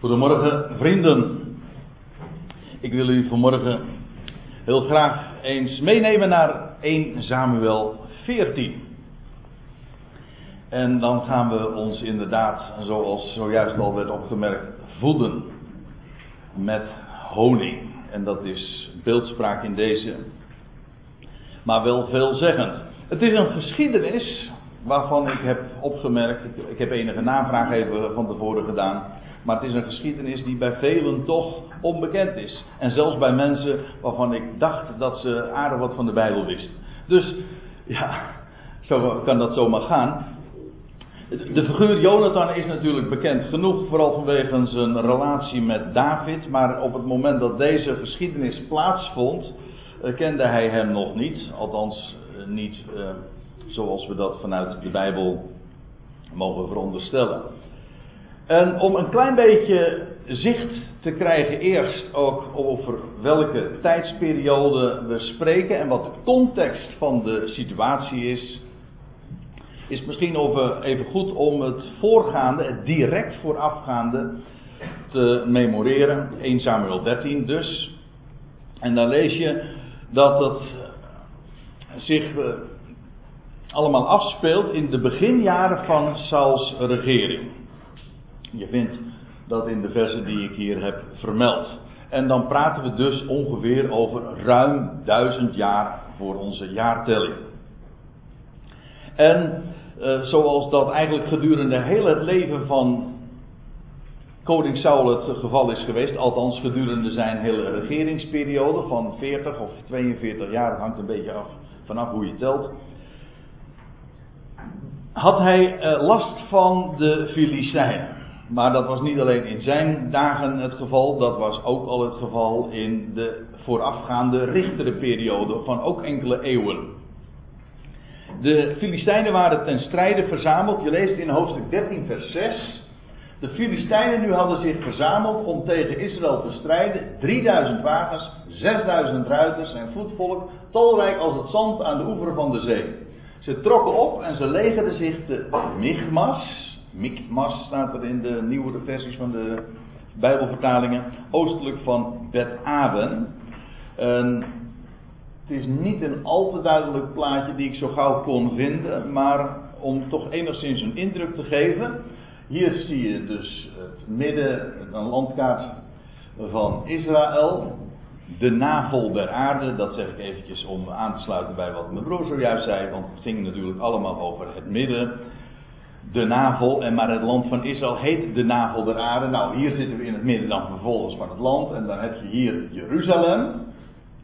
Goedemorgen vrienden. Ik wil u vanmorgen heel graag eens meenemen naar 1 Samuel 14. En dan gaan we ons inderdaad, zoals zojuist al werd opgemerkt, voeden met honing. En dat is beeldspraak in deze, maar wel veelzeggend. Het is een geschiedenis waarvan ik heb opgemerkt, ik heb enige navraag even van tevoren gedaan, maar het is een geschiedenis die bij velen toch onbekend is. En zelfs bij mensen waarvan ik dacht dat ze aardig wat van de Bijbel wisten. Dus ja, zo kan dat zomaar gaan. De figuur Jonathan is natuurlijk bekend genoeg, vooral vanwege zijn relatie met David. Maar op het moment dat deze geschiedenis plaatsvond, eh, kende hij hem nog niet. Althans, eh, niet eh, zoals we dat vanuit de Bijbel mogen veronderstellen. En om een klein beetje zicht te krijgen eerst ook over welke tijdsperiode we spreken en wat de context van de situatie is, is misschien even goed om het voorgaande, het direct voorafgaande te memoreren. 1 Samuel 13 dus. En dan lees je dat het zich eh, allemaal afspeelt in de beginjaren van Sauls regering. Je vindt dat in de versen die ik hier heb vermeld. En dan praten we dus ongeveer over ruim duizend jaar voor onze jaartelling. En uh, zoals dat eigenlijk gedurende heel het leven van koning Saul het geval is geweest, althans gedurende zijn hele regeringsperiode van 40 of 42 jaar, het hangt een beetje af vanaf hoe je telt, had hij uh, last van de Filistijnen. Maar dat was niet alleen in zijn dagen het geval, dat was ook al het geval in de voorafgaande richtere periode van ook enkele eeuwen. De Filistijnen waren ten strijde verzameld. Je leest in hoofdstuk 13, vers 6. De Filistijnen nu hadden zich verzameld om tegen Israël te strijden. 3000 wagens, 6000 ruiters en voetvolk, talrijk als het zand aan de oever van de zee. Ze trokken op en ze legerden zich te Michmas, Mikmas staat er in de nieuwere versies van de Bijbelvertalingen. Oostelijk van Bet-Aben. het is niet een al te duidelijk plaatje die ik zo gauw kon vinden. Maar om toch enigszins een indruk te geven. Hier zie je dus het midden, een landkaart van Israël. De navel der aarde, dat zeg ik eventjes om aan te sluiten bij wat mijn broer zojuist zei. Want het ging natuurlijk allemaal over het midden de navel, en maar het land van Israël heet de navel der aarde. Nou, hier zitten we in het midden dan vervolgens van het land. En dan heb je hier Jeruzalem.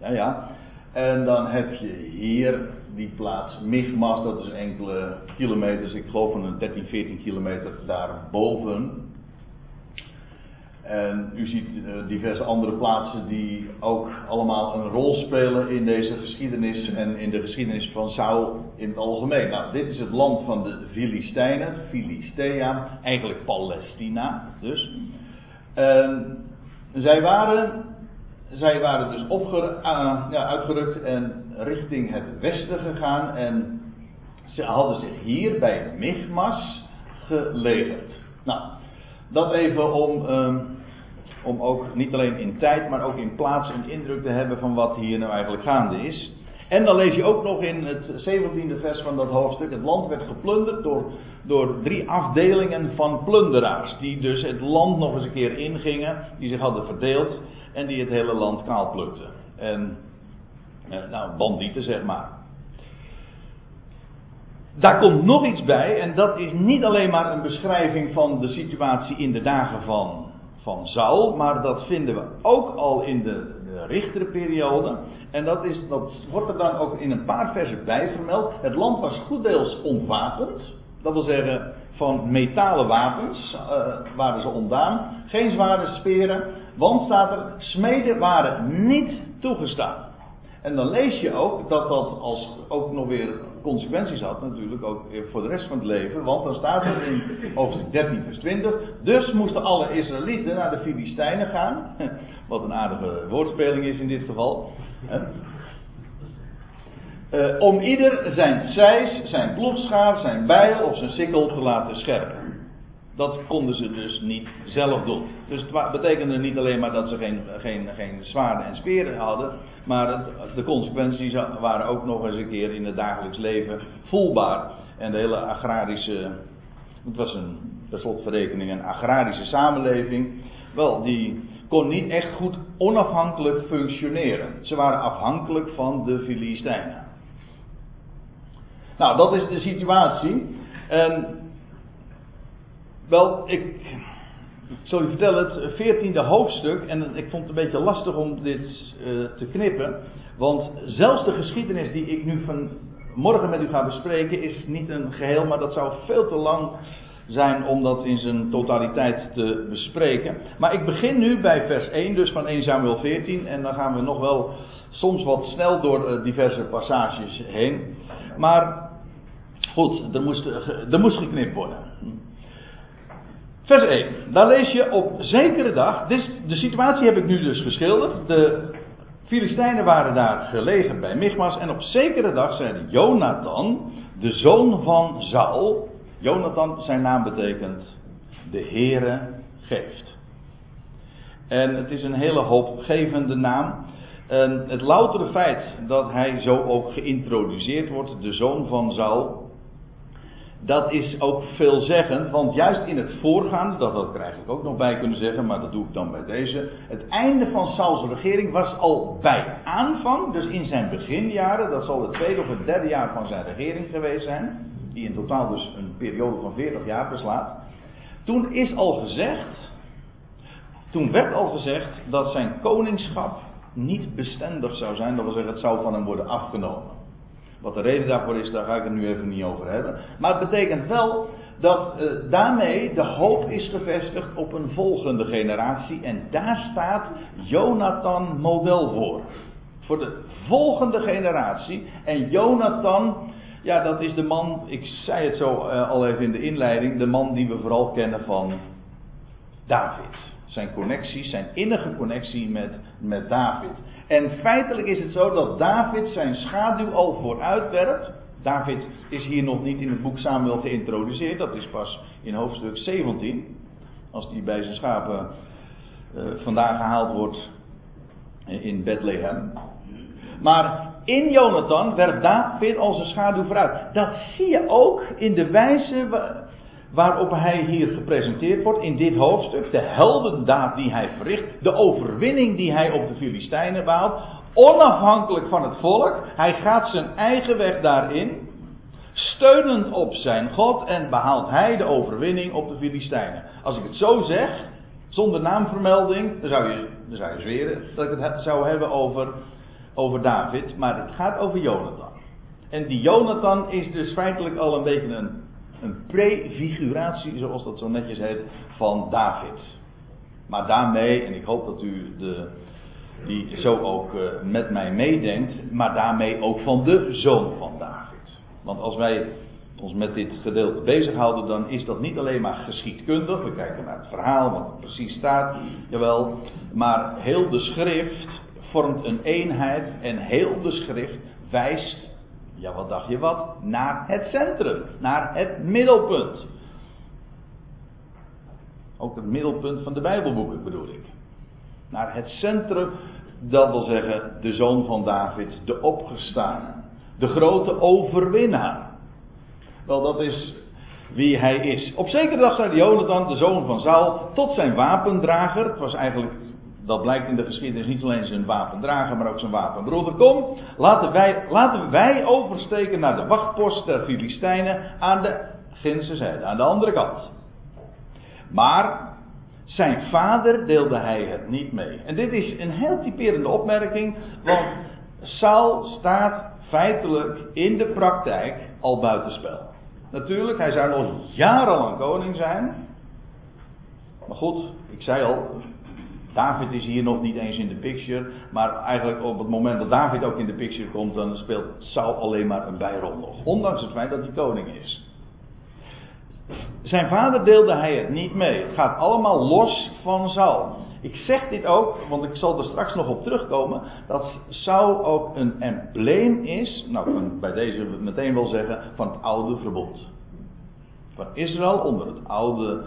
Ja, ja. En dan heb je hier die plaats Michmas, dat is enkele kilometers, ik geloof een 13, 14 kilometer daarboven. En u ziet uh, diverse andere plaatsen die ook allemaal een rol spelen in deze geschiedenis en in de geschiedenis van Saul in het algemeen. Nou, dit is het land van de Filistijnen, Filistea, eigenlijk Palestina dus. En zij waren, zij waren dus uh, ja, uitgerukt en richting het westen gegaan en ze hadden zich hier bij Michmas gelegerd. Nou, dat even om. Uh, om ook niet alleen in tijd, maar ook in plaats een indruk te hebben van wat hier nou eigenlijk gaande is. En dan lees je ook nog in het 17e vers van dat hoofdstuk: het land werd geplunderd door, door drie afdelingen van plunderaars. Die dus het land nog eens een keer ingingen, die zich hadden verdeeld en die het hele land kaal plukten. En, eh, nou, bandieten zeg maar. Daar komt nog iets bij, en dat is niet alleen maar een beschrijving van de situatie in de dagen van van Saul, maar dat vinden we ook al in de, de richterperiode. En dat, is, wordt er dan ook in een paar versen bij vermeld. Het land was goeddeels ontwapend. Dat wil zeggen, van metalen wapens uh, waren ze ontdaan. Geen zware speren. Want staat er, smeden waren niet toegestaan. En dan lees je ook dat dat als ook nog weer consequenties had natuurlijk ook voor de rest van het leven. Want dan staat er in hoofdstuk 13 vers 20. Dus moesten alle Israëlieten naar de Filistijnen gaan. Wat een aardige woordspeling is in dit geval. Uh, om ieder zijn zeis, zijn ploegschaar, zijn bijl of zijn sikkel te laten scherpen. Dat konden ze dus niet zelf doen. Dus het betekende niet alleen maar dat ze geen, geen, geen zwaarden en speren hadden, maar de consequenties waren ook nog eens een keer in het dagelijks leven voelbaar. En de hele agrarische, het was een, slotverrekening een agrarische samenleving, wel, die kon niet echt goed onafhankelijk functioneren. Ze waren afhankelijk van de Filistijnen. Nou, dat is de situatie. En wel, ik, zal u vertellen, het veertiende hoofdstuk, en ik vond het een beetje lastig om dit uh, te knippen, want zelfs de geschiedenis die ik nu vanmorgen met u ga bespreken is niet een geheel, maar dat zou veel te lang zijn om dat in zijn totaliteit te bespreken. Maar ik begin nu bij vers 1, dus van 1 Samuel 14, en dan gaan we nog wel soms wat snel door uh, diverse passages heen. Maar goed, er moest, er moest geknipt worden. Vers 1. Daar lees je op zekere dag. de situatie heb ik nu dus geschilderd. De Filistijnen waren daar gelegen bij Michmas. En op zekere dag zei Jonathan, de zoon van Saul. Jonathan, zijn naam betekent de Heere geeft. En het is een hele hoopgevende naam. En het loutere feit dat hij zo ook geïntroduceerd wordt, de zoon van Saul, dat is ook veelzeggend, want juist in het voorgaande, dat had ik eigenlijk ook nog bij kunnen zeggen, maar dat doe ik dan bij deze. Het einde van Sauls regering was al bij aanvang, dus in zijn beginjaren, dat zal het tweede of het derde jaar van zijn regering geweest zijn, die in totaal dus een periode van 40 jaar beslaat. Toen is al gezegd, toen werd al gezegd dat zijn koningschap niet bestendig zou zijn, dat wil zeggen het zou van hem worden afgenomen. Wat de reden daarvoor is, daar ga ik het nu even niet over hebben. Maar het betekent wel dat uh, daarmee de hoop is gevestigd op een volgende generatie. En daar staat Jonathan model voor. Voor de volgende generatie. En Jonathan, ja, dat is de man, ik zei het zo uh, al even in de inleiding, de man die we vooral kennen van David. Zijn connectie, zijn innige connectie met, met David. En feitelijk is het zo dat David zijn schaduw al vooruitwerpt. David is hier nog niet in het boek Samuel geïntroduceerd, dat is pas in hoofdstuk 17. Als die bij zijn schapen uh, vandaan gehaald wordt in Bethlehem. Maar in Jonathan werpt David al zijn schaduw vooruit. Dat zie je ook in de wijze waarop hij hier gepresenteerd wordt in dit hoofdstuk. De heldendaad die hij verricht. De overwinning die hij op de Filistijnen behaalt. Onafhankelijk van het volk. Hij gaat zijn eigen weg daarin. Steunend op zijn God en behaalt hij de overwinning op de Filistijnen. Als ik het zo zeg, zonder naamvermelding, dan zou je, dan zou je zweren dat ik het zou hebben over, over David. Maar het gaat over Jonathan. En die Jonathan is dus feitelijk al een beetje een een prefiguratie, zoals dat zo netjes heet, van David. Maar daarmee, en ik hoop dat u de, die zo ook uh, met mij meedenkt, maar daarmee ook van de zoon van David. Want als wij ons met dit gedeelte bezighouden, dan is dat niet alleen maar geschiedkundig. We kijken naar het verhaal, wat er precies staat, jawel. Maar heel de schrift vormt een eenheid en heel de schrift wijst ja, wat dacht je wat? Naar het centrum, naar het middelpunt. Ook het middelpunt van de Bijbelboeken bedoel ik. Naar het centrum, dat wil zeggen de zoon van David, de opgestane, de grote overwinnaar. Wel, dat is wie hij is. Op zekere dag zei Jonathan, de zoon van Saul, tot zijn wapendrager. Het was eigenlijk dat blijkt in de geschiedenis niet alleen zijn wapendrager, maar ook zijn wapenbroeder. Kom, laten wij, laten wij oversteken naar de wachtpost der Filistijnen aan de Ginse zijde, aan de andere kant. Maar zijn vader deelde hij het niet mee. En dit is een heel typerende opmerking, want Saul staat feitelijk in de praktijk al buitenspel. Natuurlijk, hij zou nog jarenlang koning zijn. Maar goed, ik zei al, David is hier nog niet eens in de picture. Maar eigenlijk op het moment dat David ook in de picture komt, dan speelt Saul alleen maar een bijrol nog. Ondanks het feit dat hij koning is. Zijn vader deelde hij het niet mee. Het gaat allemaal los van Saul. Ik zeg dit ook, want ik zal er straks nog op terugkomen, dat Saul ook een embleem is, nou ik bij deze meteen wel zeggen, van het oude verbond. Van Israël onder het oude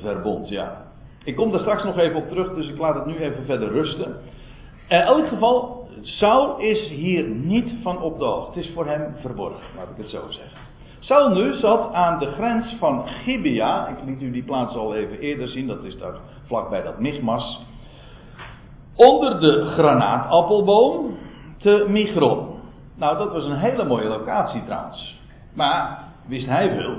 verbond, ja. Ik kom daar straks nog even op terug, dus ik laat het nu even verder rusten. In elk geval, Saul is hier niet van op de hoogte. Het is voor hem verborgen, laat ik het zo zeggen. Saul nu zat aan de grens van Gibea. Ik liet u die plaats al even eerder zien, dat is daar vlakbij dat Michmas. Onder de granaatappelboom te Migron. Nou, dat was een hele mooie locatie trouwens. Maar wist hij veel?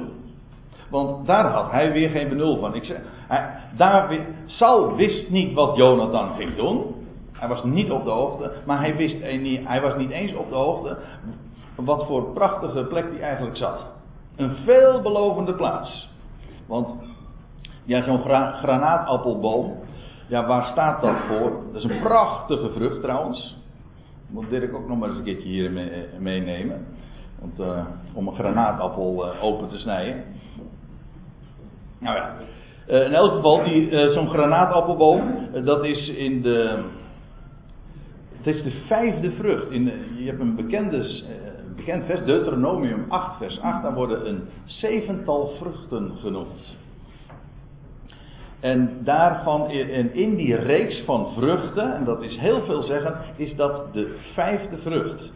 Want daar had hij weer geen benul van. Ik zeg, hij, David, wist niet wat Jonathan ging doen. Hij was niet op de hoogte. Maar hij, wist, hij was niet eens op de hoogte wat voor prachtige plek hij eigenlijk zat. Een veelbelovende plaats. Want ja, zo'n granaatappelboom. Ja, waar staat dat voor? Dat is een prachtige vrucht trouwens. Moet Dirk ook nog maar eens een keertje hier meenemen. Want, uh, om een granaatappel uh, open te snijden. Nou ja. Uh, in elk geval, zo'n granaatappelboom. dat is in de. Het is de vijfde vrucht. In je hebt een bekende, bekend vers, Deuteronomium 8, vers 8. Daar worden een zevental vruchten genoemd. En daarvan, in, in die reeks van vruchten, en dat is heel veel zeggen, is dat de vijfde vrucht.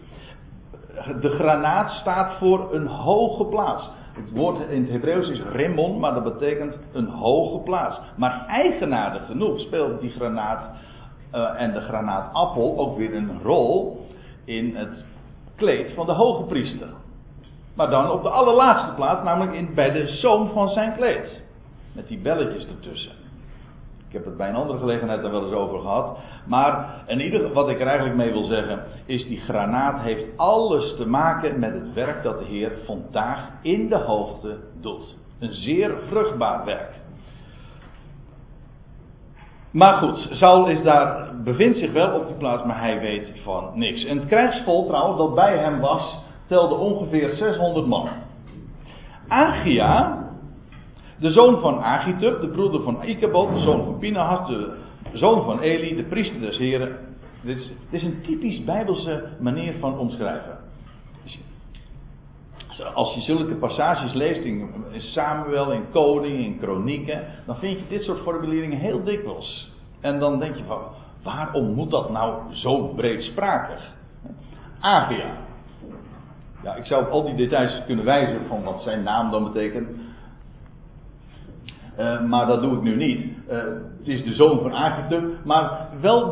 De granaat staat voor een hoge plaats. Het woord in het Hebreeuws is rimmon, maar dat betekent een hoge plaats. Maar eigenaardig genoeg speelt die granaat uh, en de granaatappel ook weer een rol in het kleed van de hoge priester. Maar dan op de allerlaatste plaats, namelijk in, bij de zoom van zijn kleed. Met die belletjes ertussen. Ik heb het bij een andere gelegenheid daar wel eens over gehad. Maar in ieder, wat ik er eigenlijk mee wil zeggen, is die granaat heeft alles te maken met het werk dat de Heer vandaag in de hoogte doet. Een zeer vruchtbaar werk. Maar goed, Saul is daar, bevindt zich wel op die plaats, maar hij weet van niks. En het krijgsvolk trouwens dat bij hem was, telde ongeveer 600 man. Agia, de zoon van Agitub, de broeder van Ikabod, de zoon van Pinahas, de zoon van Eli, de priester des heren. Dit is, is een typisch bijbelse manier van omschrijven. Als je zulke passages leest in Samuel, in Koning, in Kronieken, dan vind je dit soort formuleringen heel dikwijls. En dan denk je van, waarom moet dat nou zo breedsprakig? Agia. Ja, ik zou op al die details kunnen wijzen van wat zijn naam dan betekent. Uh, maar dat doe ik nu niet. Uh, het is de zoon van Agitub. Maar wel,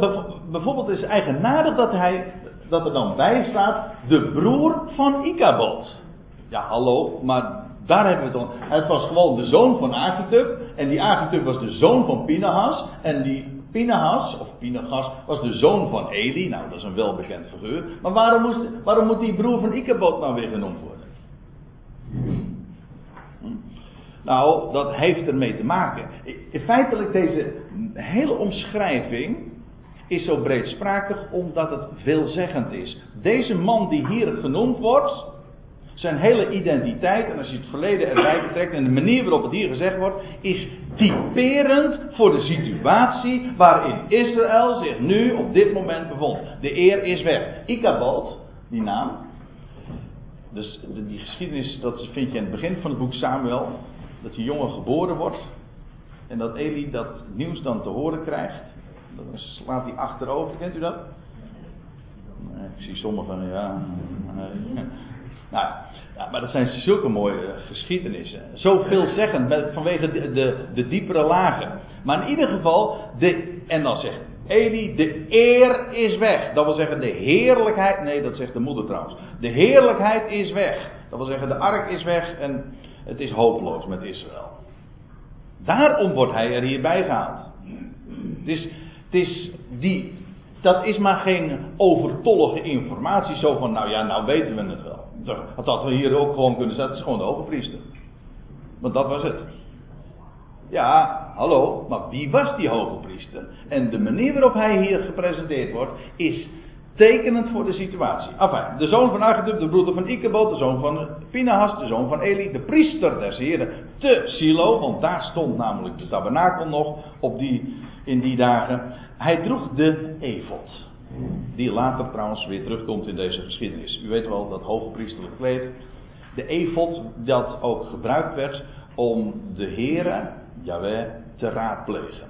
bijvoorbeeld is eigenaardig dat, hij, dat er dan bij staat de broer van Ikabod. Ja, hallo, maar daar hebben we het om. Het was gewoon de zoon van Agitub. En die Agitub was de zoon van Pinahas. En die Pinahas, of Pinachas, was de zoon van Eli. Nou, dat is een welbekend figuur. Maar waarom, waarom moet die broer van Ikabod nou weer genoemd worden? Nou, dat heeft ermee te maken. Feitelijk, deze hele omschrijving is zo breedsprakig omdat het veelzeggend is. Deze man die hier genoemd wordt, zijn hele identiteit, en als je het verleden erbij betrekt en de manier waarop het hier gezegd wordt, is typerend voor de situatie waarin Israël zich nu op dit moment bevond. De eer is weg. Ikabod, die naam, dus die geschiedenis, dat vind je in het begin van het boek Samuel dat die jongen geboren wordt. En dat Eli dat nieuws dan te horen krijgt. Dan slaat hij achterover, kent u dat? Nee, ik zie sommigen, ja. Nou, maar dat zijn zulke mooie eh, geschiedenissen. Zo veelzeggend vanwege de, de, de, diepere lagen. Maar in ieder geval, de, en dan zegt Eli, de eer is weg. Dat wil zeggen, de heerlijkheid. Nee, dat zegt de moeder trouwens. De heerlijkheid is weg. Dat wil zeggen, de ark is weg en het is hopeloos met Israël. Daarom wordt hij er hierbij gehaald. Het is, het is die, dat is maar geen overtollige informatie. Zo van, nou ja, nou weten we het wel. Dat hadden we hier ook gewoon kunnen zetten. Het is gewoon de hoge priester. Want dat was het. Ja, hallo, maar wie was die hoge priester? En de manier waarop hij hier gepresenteerd wordt, is Tekenend voor de situatie. Enfin, de zoon van Agitub, de broeder van Ikebod, de zoon van Pinahas, de zoon van Eli, de priester des heren te Silo, want daar stond namelijk de tabernakel nog op die, in die dagen. Hij droeg de efot. Die later trouwens weer terugkomt in deze geschiedenis. U weet wel dat hoogpriestelijk kleed. De efot dat ook gebruikt werd om de heren Yahweh te raadplegen.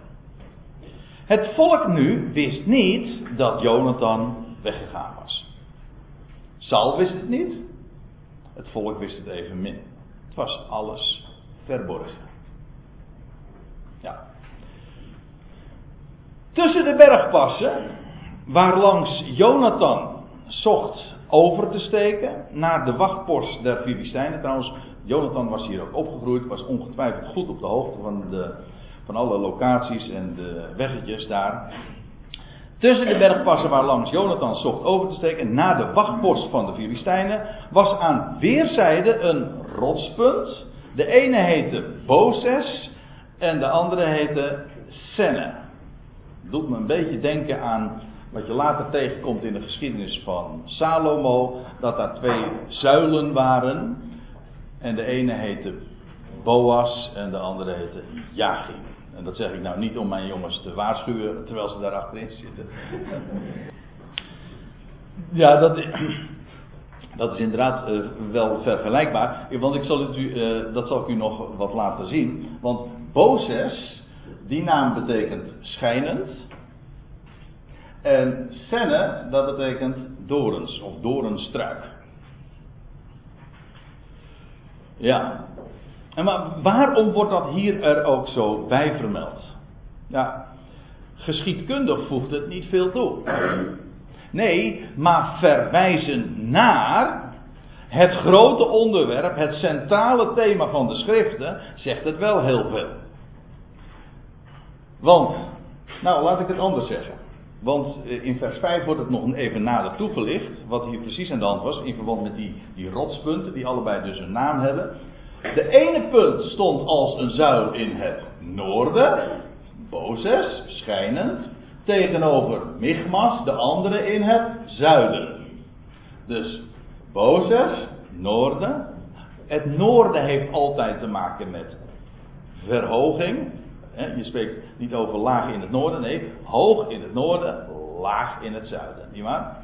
Het volk nu wist niet dat Jonathan weggegaan was. Saul wist het niet. Het volk wist het evenmin. Het was alles verborgen. Ja. Tussen de bergpassen, waar langs Jonathan zocht over te steken naar de wachtpost der Filistijnen. Trouwens, Jonathan was hier ook opgegroeid, was ongetwijfeld goed op de hoogte van, de, van alle locaties en de weggetjes daar. Tussen de bergpassen waar langs Jonathan zocht over te steken naar de wachtpost van de Filistijnen, was aan weerszijden een rotspunt. De ene heette Boses en de andere heette Senne. Doet me een beetje denken aan wat je later tegenkomt in de geschiedenis van Salomo, dat daar twee zuilen waren. En de ene heette Boas en de andere heette Jachim. En dat zeg ik nou niet om mijn jongens te waarschuwen terwijl ze daar achterin zitten. Ja, dat, dat is inderdaad uh, wel vergelijkbaar. Want ik zal het u, uh, dat zal ik u nog wat laten zien. Want Boses, die naam betekent schijnend. En senne, dat betekent dorens of dorenstruik. Ja. En maar waarom wordt dat hier er ook zo bij vermeld? Ja, geschiedkundig voegt het niet veel toe. Nee, maar verwijzen naar het grote onderwerp, het centrale thema van de schriften, zegt het wel heel veel. Want, nou laat ik het anders zeggen. Want eh, in vers 5 wordt het nog even nader toegelicht. Wat hier precies aan de hand was. In verband met die, die rotspunten. Die allebei dus een naam hebben. De ene punt stond als een zuil in het noorden. Bozes, schijnend. Tegenover Michmas, de andere in het zuiden. Dus Bozes, noorden. Het noorden heeft altijd te maken met verhoging. Je spreekt niet over laag in het noorden, nee, hoog in het noorden, laag in het zuiden. Niet waar?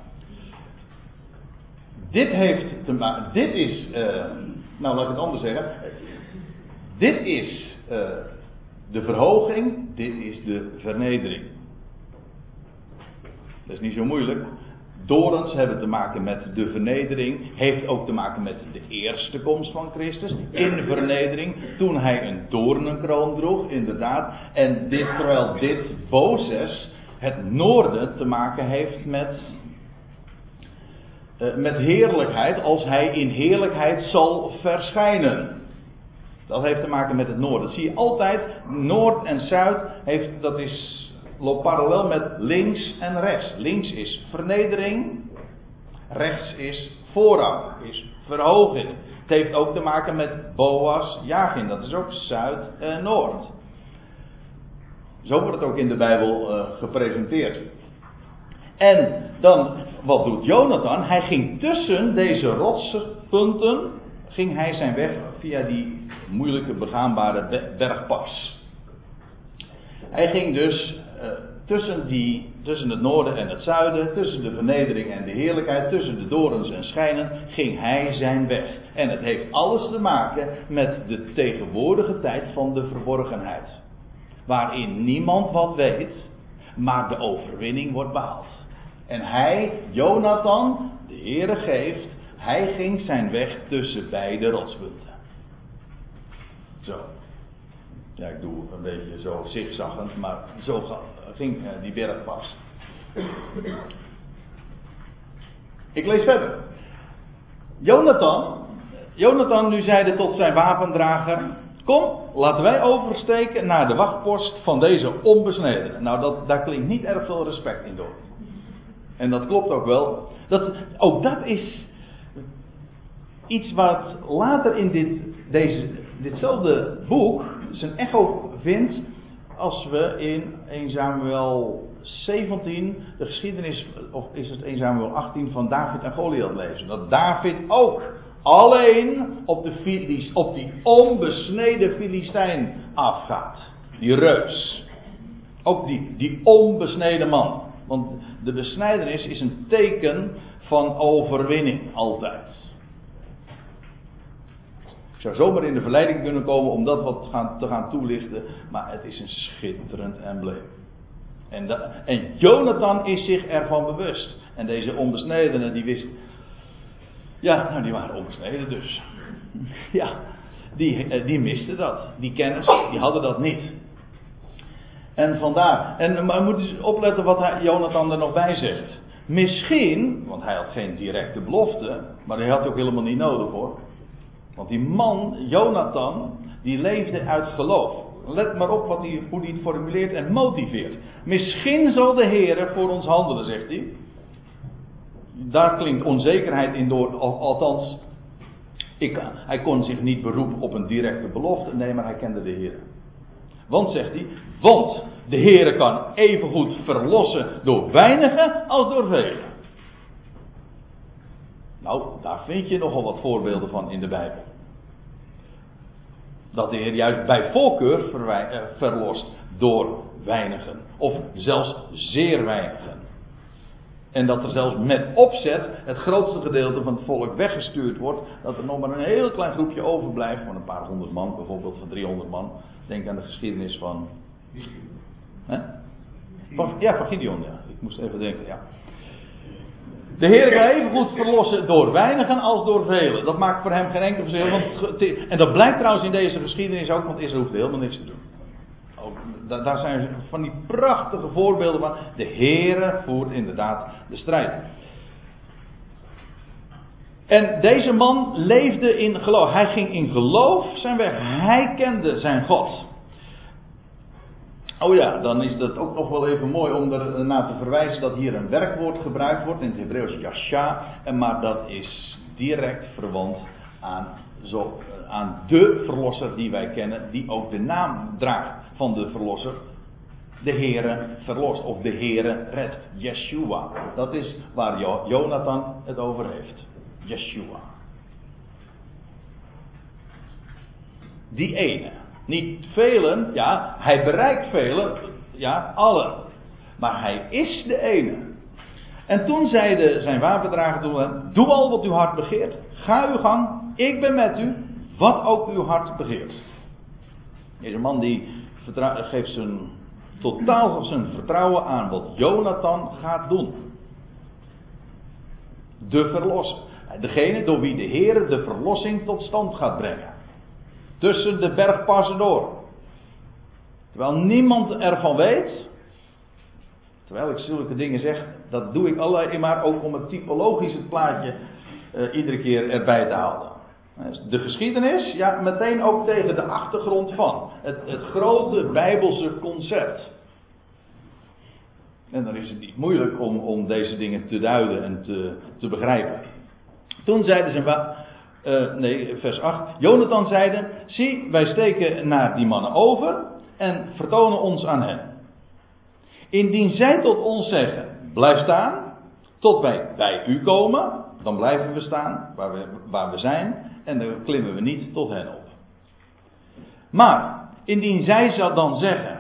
Dit heeft te dit is, uh, nou laat ik het anders zeggen. Dit is uh, de verhoging, dit is de vernedering. Dat is niet zo moeilijk. Dorens hebben te maken met de vernedering. Heeft ook te maken met de eerste komst van Christus. In vernedering. Toen hij een doornenkroon droeg, inderdaad. En dit, terwijl dit Bozes, het noorden, te maken heeft met. Uh, met heerlijkheid, als hij in heerlijkheid zal verschijnen. Dat heeft te maken met het noorden. Dat zie je altijd. Noord en Zuid heeft, dat is loopt parallel met links en rechts. Links is vernedering, rechts is voorrang, is verhoging. Het heeft ook te maken met Boas, Jagin, dat is ook zuid en noord. Zo wordt het ook in de Bijbel uh, gepresenteerd. En dan, wat doet Jonathan? Hij ging tussen deze rotspunten, ging hij zijn weg via die moeilijke begaanbare bergpas. Hij ging dus uh, tussen, die, tussen het noorden en het zuiden, tussen de vernedering en de heerlijkheid, tussen de dorens en schijnen, ging hij zijn weg. En het heeft alles te maken met de tegenwoordige tijd van de verborgenheid. Waarin niemand wat weet, maar de overwinning wordt behaald. En hij, Jonathan, de Heere geeft, hij ging zijn weg tussen beide rotspunten. Zo. Ja, ik doe een beetje zo zigzaggend, maar zo ging uh, die bergpas. Ik lees verder. Jonathan, Jonathan nu zeide tot zijn wapendrager: Kom, laten wij oversteken naar de wachtpost van deze onbesnedenen. Nou, dat, daar klinkt niet erg veel respect in door. En dat klopt ook wel. Dat, ook dat is iets wat later in dit, deze, ditzelfde boek zijn echo vindt als we in 1 Samuel 17 de geschiedenis, of is het 1 Samuel 18 van David en Goliath lezen. Dat David ook alleen op, de, op die onbesneden Filistijn afgaat. Die reus. Ook die, die onbesneden man. Want de besnijdenis is een teken van overwinning, altijd. Ik zou zomaar in de verleiding kunnen komen om dat wat gaan, te gaan toelichten, maar het is een schitterend embleem. En, en Jonathan is zich ervan bewust. En deze onbesnedenen die wist. Ja, nou die waren onbesneden dus. Ja, die, eh, die misten dat. Die kennis, die hadden dat niet. En vandaar. En maar moet eens opletten wat Jonathan er nog bij zegt. Misschien, want hij had geen directe belofte, maar hij had ook helemaal niet nodig hoor. Want die man, Jonathan, die leefde uit geloof. Let maar op wat hij, hoe hij het formuleert en motiveert. Misschien zal de Heer voor ons handelen, zegt hij. Daar klinkt onzekerheid in door, althans, ik, hij kon zich niet beroepen op een directe belofte. Nee, maar hij kende de Heer. Want, zegt hij, want de Heer kan evengoed verlossen door weinigen als door velen. Nou, daar vind je nogal wat voorbeelden van in de Bijbel. Dat de Heer juist bij voorkeur eh, verlost door weinigen. Of zelfs zeer weinigen. En dat er zelfs met opzet het grootste gedeelte van het volk weggestuurd wordt. Dat er nog maar een heel klein groepje overblijft. Van een paar honderd man, bijvoorbeeld van 300 man. Denk aan de geschiedenis van. Hè? ja, van Gideon, ja. Ik moest even denken, ja. De Heer kan even goed verlossen door weinigen als door velen. Dat maakt voor hem geen enkel verschil. Want, en dat blijkt trouwens in deze geschiedenis ook, want Israël hoeft helemaal niks te doen. Ook, daar zijn van die prachtige voorbeelden van. De Heer voert inderdaad de strijd. En deze man leefde in geloof. Hij ging in geloof zijn weg. Hij kende zijn God. Oh ja, dan is dat ook nog wel even mooi om er naar te verwijzen dat hier een werkwoord gebruikt wordt in het Hebreeuws yasha, maar dat is direct verwant aan, zo, aan de verlosser die wij kennen, die ook de naam draagt van de verlosser. De Heere verlost, of de Heere redt. Yeshua. Dat is waar Jonathan het over heeft. Yeshua. Die ene. Niet velen, ja, hij bereikt velen, ja, allen. Maar hij is de ene. En toen zeiden zijn wapendrager toen hem, doe al wat uw hart begeert. Ga uw gang, ik ben met u, wat ook uw hart begeert. Deze man die geeft zijn, totaal zijn vertrouwen aan wat Jonathan gaat doen. De verlosser. Degene door wie de Heer de verlossing tot stand gaat brengen. Tussen de bergpassen door. Terwijl niemand ervan weet. Terwijl ik zulke dingen zeg, dat doe ik alleen maar ook om het typologisch plaatje uh, iedere keer erbij te houden. De geschiedenis, ja, meteen ook tegen de achtergrond van. Het, het grote Bijbelse concept. En dan is het niet moeilijk om, om deze dingen te duiden en te, te begrijpen. Toen zeiden ze, uh, nee, vers 8. Jonathan zeide: Zie, wij steken naar die mannen over en vertonen ons aan hen. Indien zij tot ons zeggen: Blijf staan, tot wij bij u komen, dan blijven we staan waar we, waar we zijn en dan klimmen we niet tot hen op. Maar, indien zij zou dan zeggen,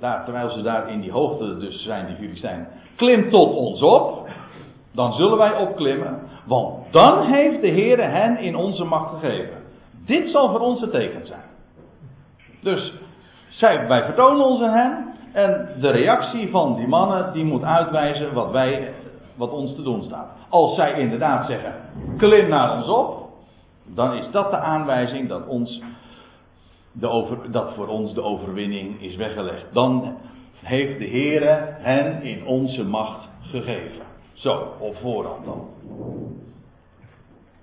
terwijl ze daar in die hoogte dus zijn, die Filistijnen, klim tot ons op, dan zullen wij opklimmen, want dan heeft de Heer hen in onze macht gegeven. Dit zal voor ons het teken zijn. Dus zij, wij vertonen aan hen. En de reactie van die mannen, die moet uitwijzen wat, wij, wat ons te doen staat. Als zij inderdaad zeggen, klim naar ons op. Dan is dat de aanwijzing dat, ons de over, dat voor ons de overwinning is weggelegd. Dan heeft de Heer hen in onze macht gegeven. Zo, op voorhand dan.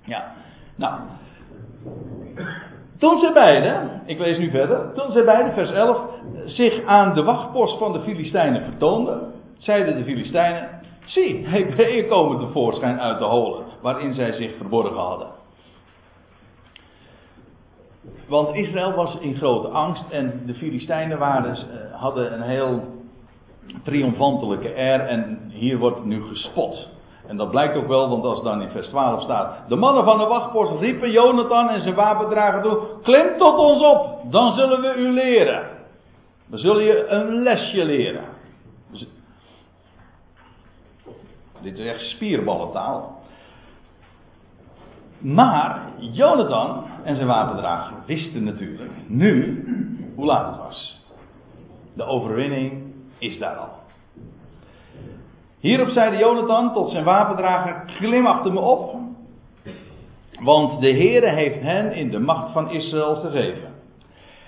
Ja, nou. Toen ze beiden, ik lees nu verder, toen ze beiden, vers 11, zich aan de wachtpost van de Filistijnen vertoonden, zeiden de Filistijnen, zie, Hebreeën komen tevoorschijn uit de holen, waarin zij zich verborgen hadden. Want Israël was in grote angst en de Filistijnen waren, eh, hadden een heel triomfantelijke air en hier wordt nu gespot. En dat blijkt ook wel, want als dan in vers 12 staat. De mannen van de wachtpost riepen Jonathan en zijn wapendrager toe. Klim tot ons op, dan zullen we u leren. Dan zullen je een lesje leren. Dus, dit is echt spierballentaal. Maar Jonathan, en zijn wapendrager wisten natuurlijk nu hoe laat het was. De overwinning is daar al. Hierop zeide Jonathan tot zijn wapendrager: Klim achter me op, want de Heere heeft hen in de macht van Israël gegeven.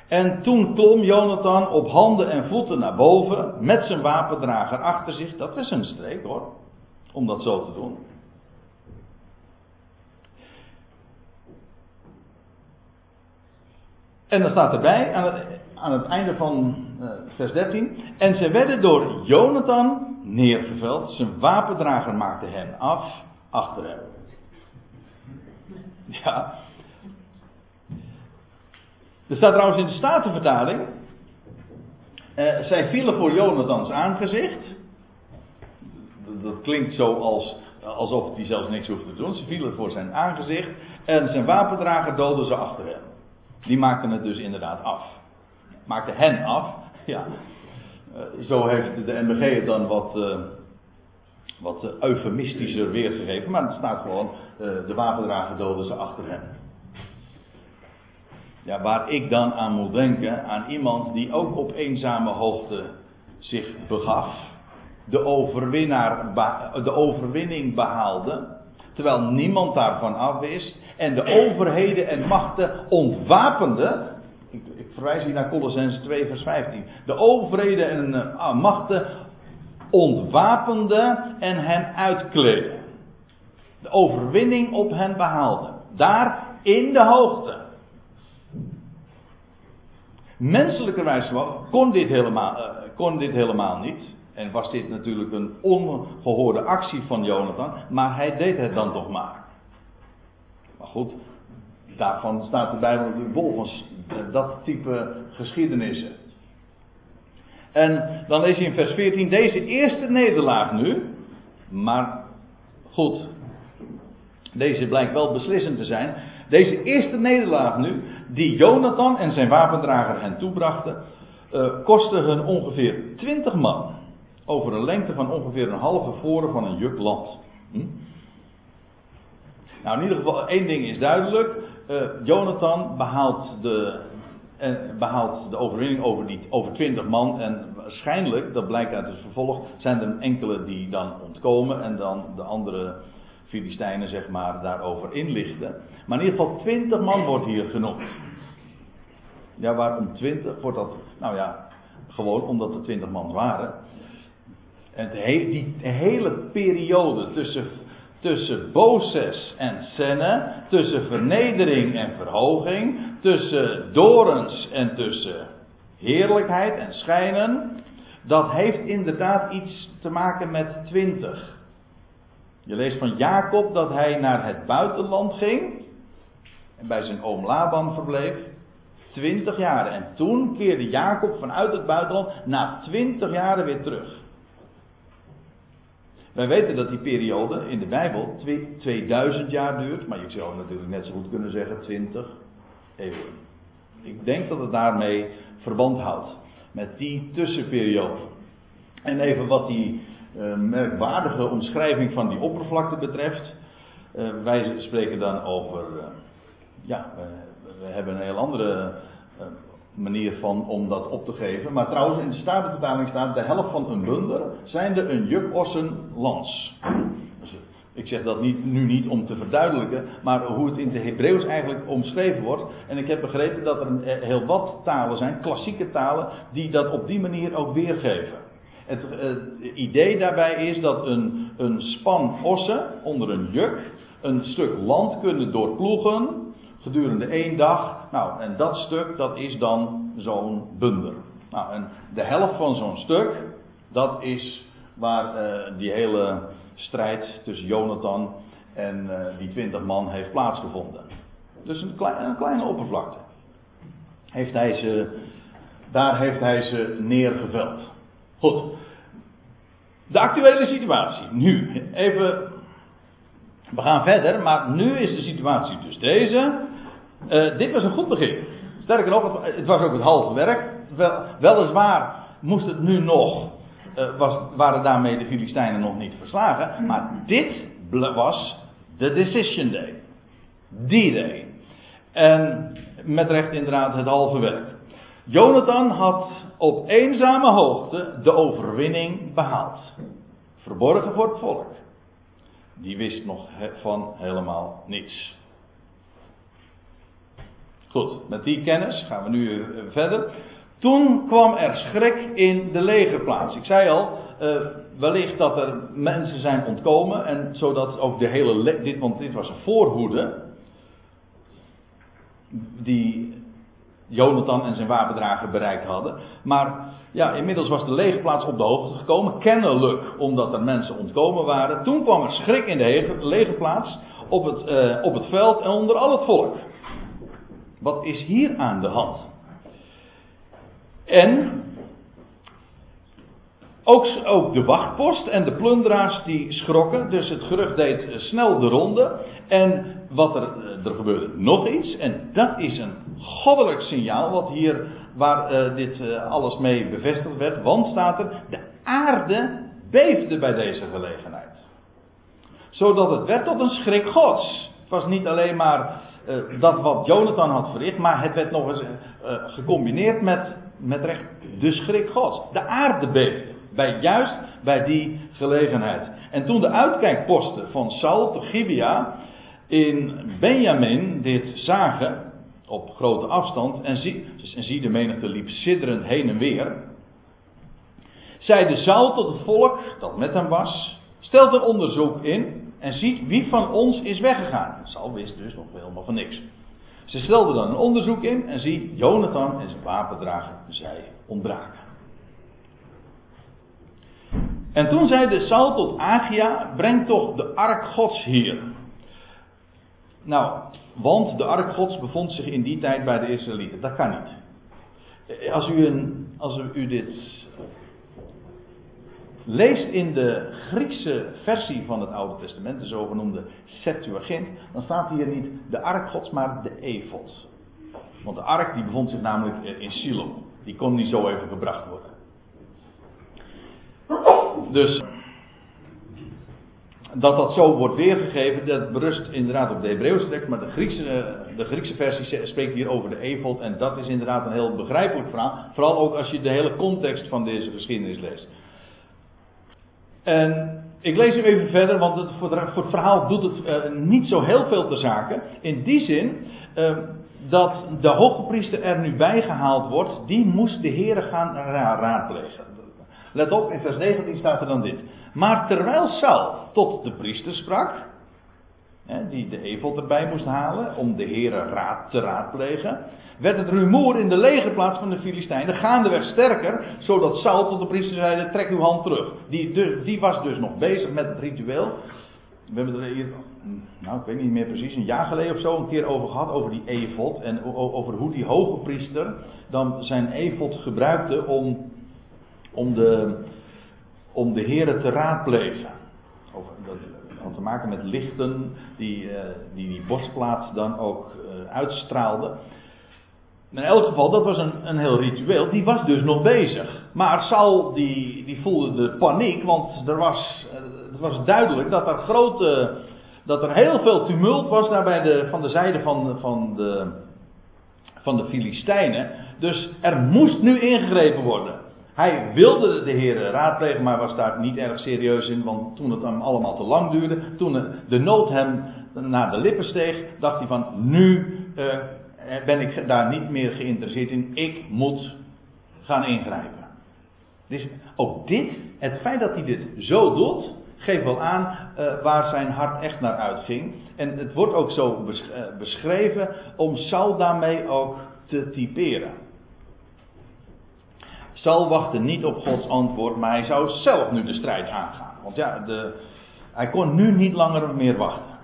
En toen klom Jonathan op handen en voeten naar boven met zijn wapendrager achter zich. Dat was een streek hoor, om dat zo te doen. En dan staat erbij aan het einde van uh, vers 13. En ze werden door Jonathan neergeveld. Zijn wapendrager maakte hen af achter hem. Ja. Er staat trouwens in de Statenvertaling. Uh, zij vielen voor Jonathans aangezicht. Dat klinkt zo als, alsof hij zelfs niks hoeft te doen. Ze vielen voor zijn aangezicht. En zijn wapendrager doodden ze achter hem. Die maakten het dus inderdaad af. Maakten hen af. Ja. Uh, zo heeft de NBG het dan wat, uh, wat eufemistischer weergegeven. Maar het staat gewoon, de wapendrager doodden ze achter hem. Ja, waar ik dan aan moet denken, aan iemand die ook op eenzame hoogte zich begaf. De, overwinnaar, de overwinning behaalde. Terwijl niemand daarvan af wist. En de overheden en machten ontwapende. Verwijs hier naar Colossense 2 vers 15. De overheden en uh, machten ontwapende en hen uitkleden. De overwinning op hen behaalde. Daar in de hoogte. Menselijkerwijs kon dit helemaal, uh, kon dit helemaal niet. En was dit natuurlijk een ongehoorde actie van Jonathan. Maar hij deed het dan toch maar. Maar goed, daarvan staat de Bijbel natuurlijk vol van dat type geschiedenissen. En dan lees je in vers 14 deze eerste nederlaag nu. Maar goed, deze blijkt wel beslissend te zijn. Deze eerste nederlaag nu, die Jonathan en zijn wapendrager hen toebrachten, uh, kostte hun ongeveer 20 man. Over een lengte van ongeveer een halve voren van een juk land. Hm? Nou, in ieder geval, één ding is duidelijk. Uh, Jonathan behaalt de, behaalt de overwinning over, die, over 20 man. En waarschijnlijk, dat blijkt uit het vervolg, zijn er enkele die dan ontkomen. En dan de andere Filistijnen, zeg maar, daarover inlichten. Maar in ieder geval 20 man wordt hier genoemd. Ja, waarom 20? Wordt dat, nou ja, gewoon omdat er 20 man waren. En die hele periode tussen, tussen Boses en Senne, tussen vernedering en verhoging, tussen dorens en tussen heerlijkheid en schijnen, dat heeft inderdaad iets te maken met 20. Je leest van Jacob dat hij naar het buitenland ging en bij zijn oom Laban verbleef. Twintig jaren. En toen keerde Jacob vanuit het buitenland na twintig jaren weer terug. Wij weten dat die periode in de Bijbel 2000 jaar duurt, maar je zou natuurlijk net zo goed kunnen zeggen 20 eeuwen. Ik denk dat het daarmee verband houdt met die tussenperiode. En even wat die uh, merkwaardige omschrijving van die oppervlakte betreft. Uh, wij spreken dan over. Uh, ja, we hebben een heel andere manier van om dat op te geven. Maar trouwens, in de Statenvertaling staat: de helft van een bunder zijnde een juk ossen lans. Dus, ik zeg dat niet, nu niet om te verduidelijken, maar hoe het in het Hebreeuws eigenlijk omschreven wordt. En ik heb begrepen dat er heel wat talen zijn, klassieke talen, die dat op die manier ook weergeven. Het, idee daarbij is dat een, een span ossen onder een juk een stuk land kunnen doorploegen gedurende één dag. Nou, en dat stuk dat is dan zo'n bunder. Nou, en de helft van zo'n stuk, dat is waar uh, die hele strijd tussen Jonathan en uh, die twintig man heeft plaatsgevonden. Dus een, een kleine oppervlakte. Heeft hij ze, daar heeft hij ze neergeveld. Goed. De actuele situatie. Nu, even. We gaan verder, maar nu is de situatie dus deze. Uh, dit was een goed begin. Sterker nog, het was ook het halve werk. Wel, weliswaar moest het nu nog. Uh, was, waren daarmee de Filistijnen nog niet verslagen. Maar dit was de decision day. Die day. En met recht inderdaad het halve werk. Jonathan had op eenzame hoogte de overwinning behaald. Verborgen voor het volk. Die wist nog van helemaal niets. Goed, met die kennis gaan we nu verder. Toen kwam er schrik in de legerplaats. Ik zei al, uh, wellicht dat er mensen zijn ontkomen. En zodat ook de hele. Dit, want dit was een voorhoede. Die Jonathan en zijn wapendrager bereikt hadden. Maar ja, inmiddels was de legerplaats op de hoogte gekomen. Kennelijk omdat er mensen ontkomen waren. Toen kwam er schrik in de legerplaats. Op het, uh, op het veld en onder al het volk. Wat is hier aan de hand? En ook, ook, de wachtpost en de plunderaars die schrokken. Dus het gerucht deed eh, snel de ronde. En wat er, eh, er gebeurde nog iets. En dat is een goddelijk signaal. Wat hier, waar uh, dit alles mee bevestigd werd. Want staat er, de aarde beefde bij deze gelegenheid. Zodat het werd tot een schrik gods. Het was niet alleen maar uh, dat wat Jonathan had verricht. Maar het werd nog eens gecombineerd met, met recht de schrik gods. De aarde beefde. Bij, juist bij die gelegenheid. En toen de uitkijkposten van Saul te Gibea in Benjamin dit zagen, op grote afstand, en zie, en zie de menigte liep sidderend heen en weer, zeide Saul tot het volk dat met hem was, stelt een onderzoek in en ziet wie van ons is weggegaan. Saul wist dus nog helemaal van niks. Ze stelden dan een onderzoek in en zie Jonathan en zijn wapendrager, zij ontbraken. En toen zeide Saul tot Agia: Breng toch de ark Gods hier. Nou, want de ark Gods bevond zich in die tijd bij de Israëlieten. Dat kan niet. Als u, een, als u dit leest in de Griekse versie van het Oude Testament, de zogenoemde Septuagint, dan staat hier niet de ark Gods, maar de Efod. Want de ark die bevond zich namelijk in Silo. Die kon niet zo even gebracht worden. Dus dat dat zo wordt weergegeven, dat berust inderdaad op de Hebreeuwse tekst, maar de Griekse, de Griekse versie spreekt hier over de Evod en dat is inderdaad een heel begrijpelijk verhaal. Vooral ook als je de hele context van deze geschiedenis leest. En ik lees hem even verder, want het, voor, het verhaal doet het uh, niet zo heel veel te zaken. In die zin uh, dat de hoge priester er nu bijgehaald wordt, die moest de heren gaan raadplegen. Let op, in vers 19 staat er dan dit. Maar terwijl Saul tot de priester sprak, die de evelt erbij moest halen om de heren raad te raadplegen, werd het rumoer in de legerplaats van de Filistijnen gaandeweg sterker, zodat Saul tot de priester zei, trek uw hand terug. Die, dus, die was dus nog bezig met het ritueel. We hebben er hier, nou ik weet niet meer precies, een jaar geleden of zo een keer over gehad, over die evot en over hoe die hoge priester dan zijn evot gebruikte om om de, om de heren te raadplegen. Of, dat had te maken met lichten die uh, die, die dan ook uh, uitstraalde. In elk geval, dat was een, een heel ritueel. Die was dus nog bezig. Maar Saul die, die voelde de paniek, want er was, uh, het was duidelijk dat er grote, dat er heel veel tumult was daar bij de, van de zijde van, van de, van de Filistijnen. Dus er moest nu ingegrepen worden. Hij wilde de heren raadplegen, maar was daar niet erg serieus in, want toen het hem allemaal te lang duurde, toen de nood hem naar de lippen steeg, dacht hij van, nu uh, ben ik daar niet meer geïnteresseerd in, ik moet gaan ingrijpen. Dus ook dit, het feit dat hij dit zo doet, geeft wel aan uh, waar zijn hart echt naar uitging. En het wordt ook zo beschreven om Saul daarmee ook te typeren. Saul wachtte niet op Gods antwoord, maar hij zou zelf nu de strijd aangaan. Want ja, de, hij kon nu niet langer meer wachten.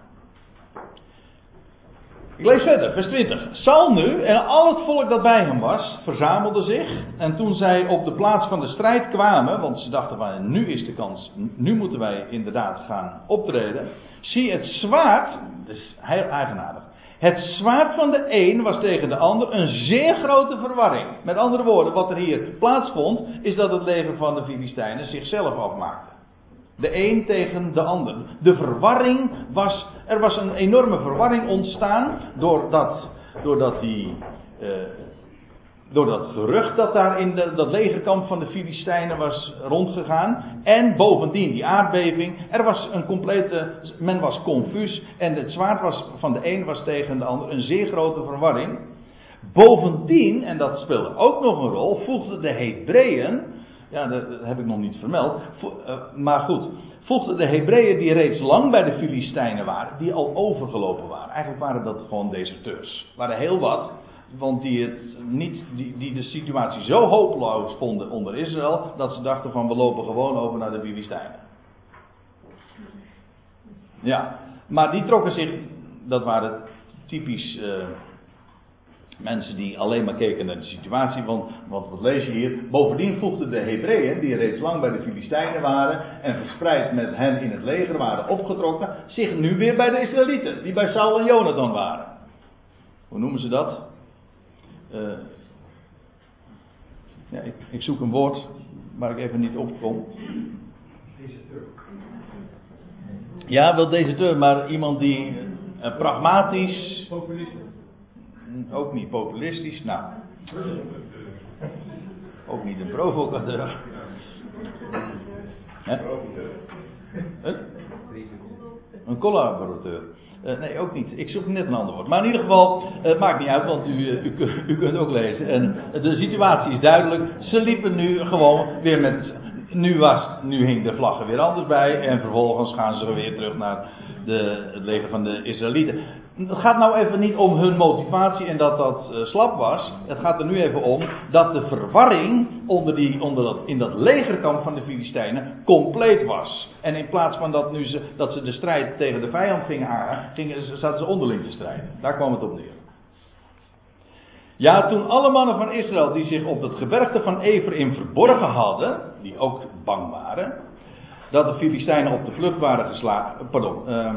Ik lees verder, vers 20. Saul nu en al het volk dat bij hem was, verzamelde zich. En toen zij op de plaats van de strijd kwamen, want ze dachten van nu is de kans, nu moeten wij inderdaad gaan optreden. Zie het zwaard, dus heel eigenaardig. Het zwaard van de een was tegen de ander een zeer grote verwarring. Met andere woorden, wat er hier plaatsvond, is dat het leger van de Filistijnen zichzelf afmaakte. De een tegen de ander. De verwarring was, er was een enorme verwarring ontstaan doordat doordat die. Uh, door dat gerucht dat daar in de, dat legerkamp van de Filistijnen was rondgegaan. En bovendien die aardbeving. Er was een complete. Men was confuus. En het zwaard was, van de een was tegen de ander een zeer grote verwarring. Bovendien, en dat speelde ook nog een rol, voegden de Hebreeën. Ja, dat heb ik nog niet vermeld. Eh, maar goed. Voegden de Hebreeën die reeds lang bij de Filistijnen waren. Die al overgelopen waren. Eigenlijk waren dat gewoon deserteurs. Er waren heel wat want die, het niet, die, die de situatie zo hopeloos vonden onder Israël, dat ze dachten van we lopen gewoon over naar de Filistijnen. Ja, maar die trokken zich, dat waren typisch uh, mensen die alleen maar keken naar de situatie, want wat, wat lees je hier? Bovendien voegden de Hebreeën, die reeds lang bij de Filistijnen waren en verspreid met hen in het leger waren opgetrokken, zich nu weer bij de Israëlieten, die bij Saul en Jonathan waren. Hoe noemen ze dat? Uh, ja, ik, ik, zoek een woord waar ik even niet op kom. Ja, wel deze deur, maar iemand die uh, pragmatisch. Populistisch. Ook niet populistisch, nou. Ook niet een provocateur. Hè? Een collaborateur. Uh, nee, ook niet. Ik zoek net een ander woord. Maar in ieder geval, het uh, maakt niet uit, want u, u, u, kunt ook lezen. En de situatie is duidelijk. Ze liepen nu gewoon weer met. Nu, was, nu hing de vlag er weer anders bij. En vervolgens gaan ze weer terug naar de, het leger van de Israëlieten. Het gaat nou even niet om hun motivatie en dat dat uh, slap was. Het gaat er nu even om dat de verwarring onder die, onder dat, in dat legerkamp van de Filistijnen compleet was. En in plaats van dat, nu ze, dat ze de strijd tegen de vijand gingen aan, gingen, zaten ze onderling te strijden. Daar kwam het op neer. Ja, toen alle mannen van Israël die zich op het gebergte van Ephraim verborgen hadden, die ook bang waren, dat de Filistijnen op de vlucht waren geslagen. Pardon. Uh,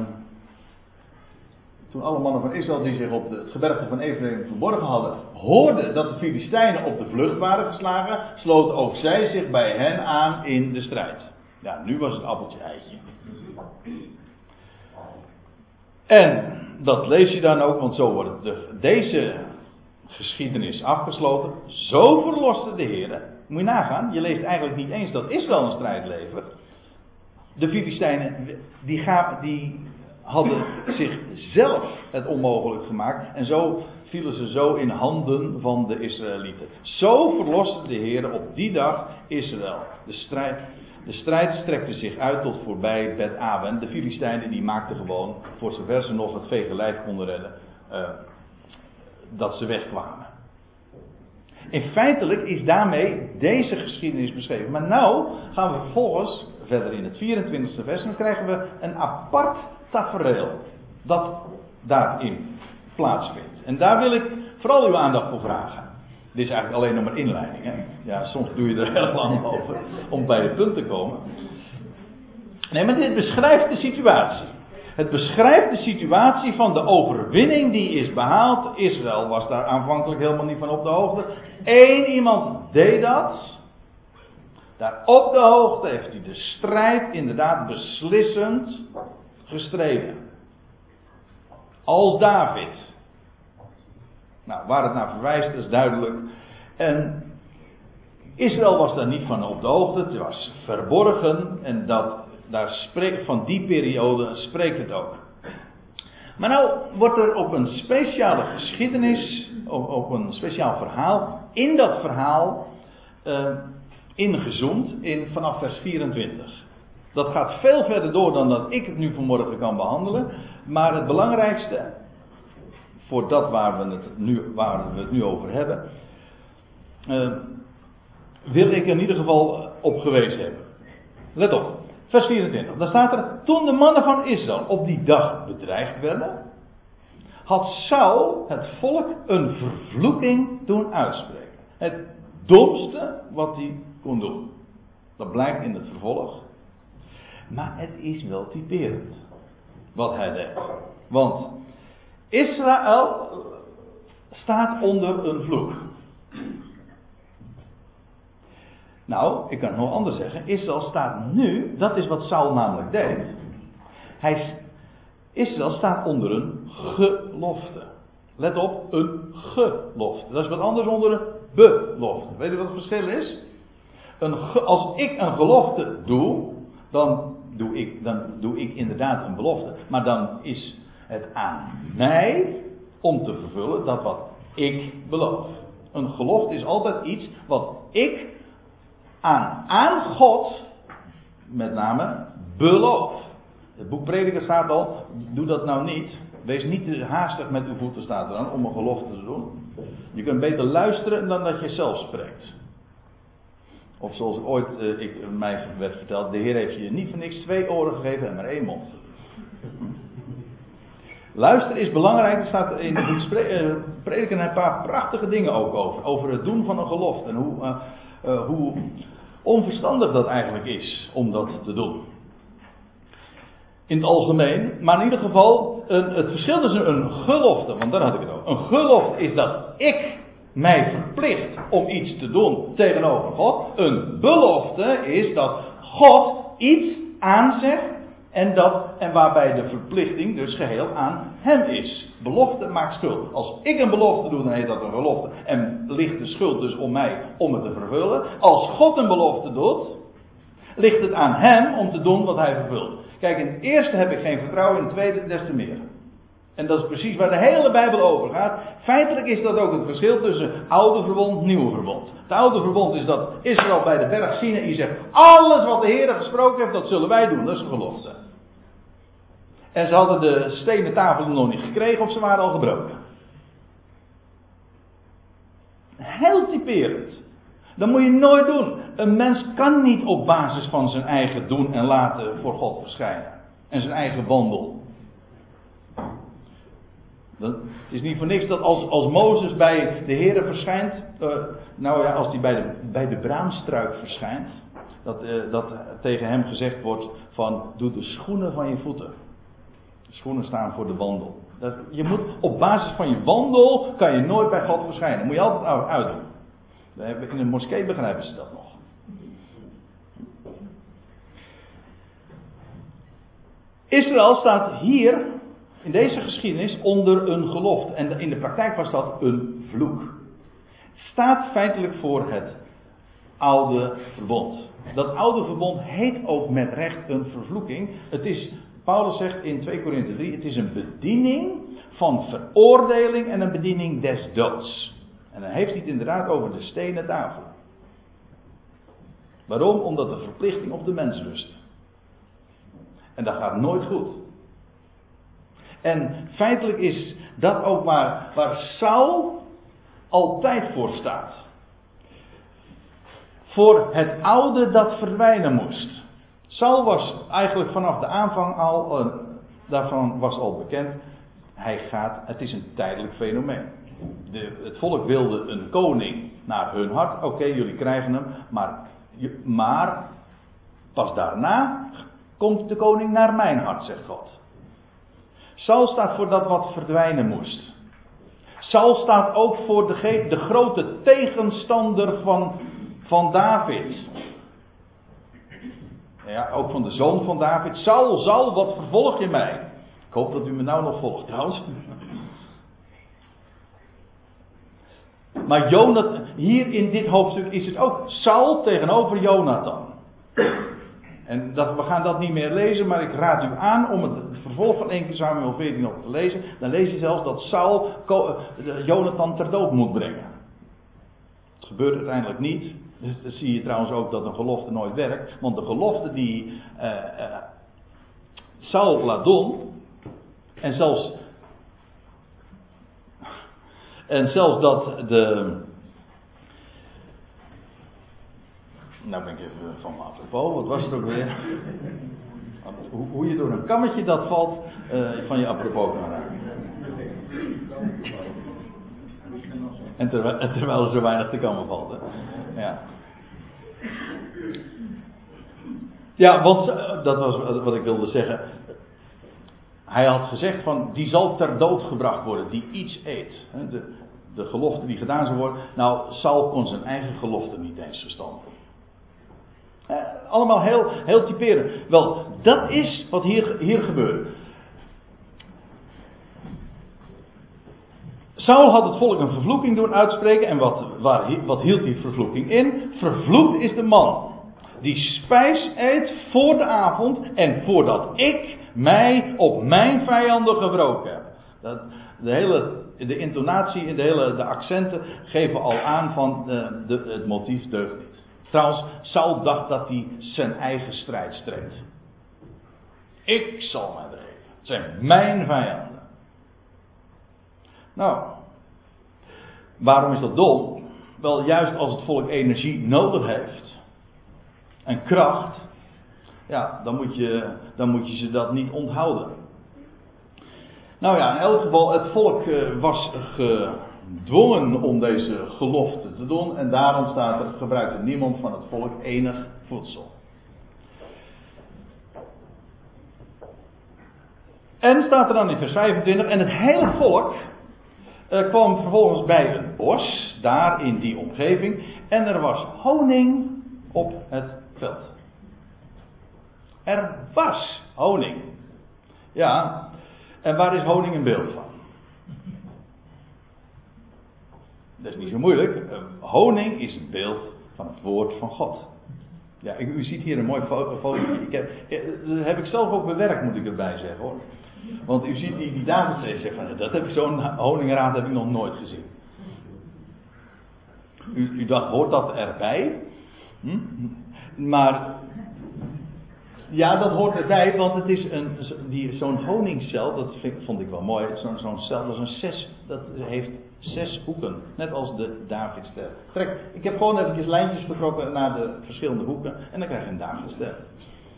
toen alle mannen van Israël die zich op het gebergte van Ephraim verborgen hadden, hoorden dat de Filistijnen op de vlucht waren geslagen, sloten ook zij zich bij hen aan in de strijd. Ja, nu was het appeltje eitje. En dat lees je dan ook, want zo wordt de, deze geschiedenis afgesloten. Zo verloste de Heer. Moet je nagaan, je leest eigenlijk niet eens dat Israël een strijd levert. De Filistijnen, die, gaan, die hadden zichzelf het onmogelijk gemaakt. En zo vielen ze zo in handen van de Israëlieten. Zo verloste de Heer op die dag Israël. De strijd, de strijd strekte zich uit tot voorbij Bet Aven. De Filistijnen die maakten gewoon, voor zover ze nog het vege lijf konden redden, uh, dat ze wegkwamen. En feitelijk is daarmee deze geschiedenis beschreven. Maar nou gaan we vervolgens verder in het 24e vers. Dan krijgen we een apart tafereel dat daarin plaatsvindt. En daar wil ik vooral uw aandacht voor vragen. Dit is eigenlijk alleen nog maar inleiding. Hè? Ja, soms doe je er heel lang over om bij het punt te komen. Nee, maar dit beschrijft de situatie. Het beschrijft de situatie van de overwinning die is behaald. Israël was daar aanvankelijk helemaal niet van op de hoogte. Eén iemand deed dat. Daar op de hoogte heeft hij de strijd inderdaad beslissend gestreden. Als David. Nou, waar het naar verwijst is duidelijk. En Israël was daar niet van op de hoogte, het was verborgen en dat, daar spreekt, van die periode spreekt het ook. Maar nou wordt er op een speciale geschiedenis, op, een speciaal verhaal, in dat verhaal uh, ingezoomd in, vanaf vers 24. Dat gaat veel verder door dan dat ik het nu vanmorgen kan behandelen. Maar het belangrijkste, voor dat waar we het nu, waar we het nu over hebben, uh, wil ik in ieder geval op gewezen hebben. Let op, vers 24. Daar staat er, toen de mannen van Israël op die dag bedreigd werden, had Saul het volk een vervloeking doen uitspreken. Het domste wat hij kon doen. Dat blijkt in het vervolg. Maar het is wel typerend wat hij deed. Want Israël staat onder een vloek. Nou, ik kan het nog anders zeggen. Israël staat nu, dat is wat Saul namelijk deed. Hij, Israël staat onder een gelofte. Let op, een gelofte. Dat is wat anders onder een belofte. Weet je wat het verschil is? Een als ik een gelofte doe, dan doe, ik, dan doe ik inderdaad een belofte. Maar dan is het aan mij om te vervullen dat wat ik beloof. Een gelofte is altijd iets wat ik aan, aan God, met name, beloof. Het boek Prediker staat al, doe dat nou niet. Wees niet te haastig met uw voeten, staat er om een gelofte te doen. Je kunt beter luisteren dan dat je zelf spreekt. Of zoals ooit uh, ik, mij werd verteld, de Heer heeft je niet voor niks twee oren gegeven en maar één mond. Luisteren is belangrijk. Er staat in het uh, prediken een paar prachtige dingen ook over. Over het doen van een gelofte. En hoe, uh, hoe onverstandig dat eigenlijk is om dat te doen. In het algemeen. Maar in ieder geval, een, het verschil tussen een gelofte, want daar had ik het over. Een gelofte is dat ik mij verplicht om iets te doen tegenover God. Een belofte is dat God iets aanzegt en, dat, en waarbij de verplichting dus geheel aan hem is. Belofte maakt schuld. Als ik een belofte doe, dan heet dat een gelofte. En ligt de schuld dus om mij om het te vervullen. Als God een belofte doet, ligt het aan hem om te doen wat hij vervult. Kijk, in het eerste heb ik geen vertrouwen, in het tweede des te meer. En dat is precies waar de hele Bijbel over gaat. Feitelijk is dat ook het verschil tussen oude verbond en nieuwe verbond. Het oude verbond is dat Israël bij de berg Sinaï zegt: alles wat de Heer gesproken heeft, dat zullen wij doen. Dat is de gelofte. En ze hadden de stenen tafel nog niet gekregen of ze waren al gebroken. Heel typerend. Dat moet je nooit doen. Een mens kan niet op basis van zijn eigen doen en laten voor God verschijnen. En zijn eigen wandel. Het is niet voor niks dat als, als Mozes bij de Heer verschijnt, uh, nou ja, als hij bij de, bij de braamstruik verschijnt, dat, uh, dat tegen hem gezegd wordt van, doe de schoenen van je voeten. De schoenen staan voor de wandel. Dat, je moet, op basis van je wandel kan je nooit bij God verschijnen. moet je altijd uitdoen. In de moskee begrijpen ze dat nog. Israël staat hier, in deze geschiedenis, onder een gelofte. En in de praktijk was dat een vloek. Staat feitelijk voor het oude verbond. Dat oude verbond heet ook met recht een vervloeking. Het is, Paulus zegt in 2 Korinthe 3, het is een bediening van veroordeling en een bediening des doods. En dan heeft hij het inderdaad over de stenen tafel. Waarom? Omdat de verplichting op de mens rust. En dat gaat nooit goed. En feitelijk is dat ook waar, waar Saul altijd voor staat. Voor het oude dat verdwijnen moest. Saul was eigenlijk vanaf de aanvang al, uh, daarvan was al bekend, hij gaat, het is een tijdelijk fenomeen. De, het volk wilde een koning naar hun hart. Oké, jullie krijgen hem. Maar, maar pas daarna komt de koning naar mijn hart, zegt God. Saul staat voor dat wat verdwijnen moest. Saul staat ook voor de, de grote tegenstander van, van David. Ja, ook van de zoon van David. Saul, Saul, wat vervolg je mij? Ik hoop dat u me nou nog volgt trouwens. Maar Jonathan, hier in dit hoofdstuk is het ook Saul tegenover Jonathan. En dat, we gaan dat niet meer lezen, maar ik raad u aan om het, vervolg van 1 Samuel 14 nog te lezen. Dan lees je zelfs dat Saul eh, Jonathan ter dood moet brengen. Het gebeurt uiteindelijk niet. Dus dan zie je trouwens ook dat een gelofte nooit werkt. Want de gelofte die uh, uh, Saul laat doen, en zelfs en zelfs dat de. Nou ben ik even van me apropos, wat was het ook weer? Hoe, hoe je door een kammetje dat valt, uh, van je apropos kan raken. En terwijl, terwijl er zo weinig te kammen valt. Hè? Ja. Ja, want eh, dat was wat ik wilde zeggen. Hij had gezegd van, die zal ter dood gebracht worden, die iets eet. De, de gelofte die gedaan zou worden. Nou, Saul kon zijn eigen gelofte niet eens verstanden. Allemaal heel, heel typerend. Wel, dat is wat hier, hier gebeurt. Saul had het volk een vervloeking doen uitspreken. En wat, wat hield die vervloeking in? Vervloekt is de man die spijs eet voor de avond en voordat ik mij op mijn vijanden gebroken heb. Dat, de hele de intonatie en de hele de accenten geven al aan van de, eh, de, het motief deugt niet. Trouwens, Saul dacht dat hij zijn eigen strijd streed. Ik zal mij dreven. Het zijn mijn vijanden. Nou, waarom is dat dom? Wel, juist als het volk energie nodig heeft en kracht, ja, dan moet je, dan moet je ze dat niet onthouden. Nou ja, in elk geval, het volk eh, was gedwongen om deze gelofte te doen. En daarom staat er, gebruikte niemand van het volk enig voedsel. En staat er dan in vers 25, en het hele volk uh, kwam vervolgens bij een bos, daar in die omgeving, en er was honing op het veld. Er was honing. Ja, en waar is honing een beeld van? Dat is niet zo moeilijk. Eh, honing is een beeld van het woord van God. Ja, u ziet hier een mooi foto. Ik heb, eh, dat heb ik zelf ook bewerkt, moet ik erbij zeggen hoor. Want u ziet die, die dames zegt van, dat heb ik zo'n honingraad heb ik nog nooit gezien. U, u dacht, hoort dat erbij? Hm? Maar ja, dat hoort erbij, want het is een, die, zo'n honingscel, dat vond ik wel mooi. Zo'n, zo'n cel, dat is een zes, dat heeft zes hoeken. Net als de Davidster. Trek, ik heb gewoon eventjes lijntjes getrokken naar de verschillende hoeken en dan krijg je een Davidster.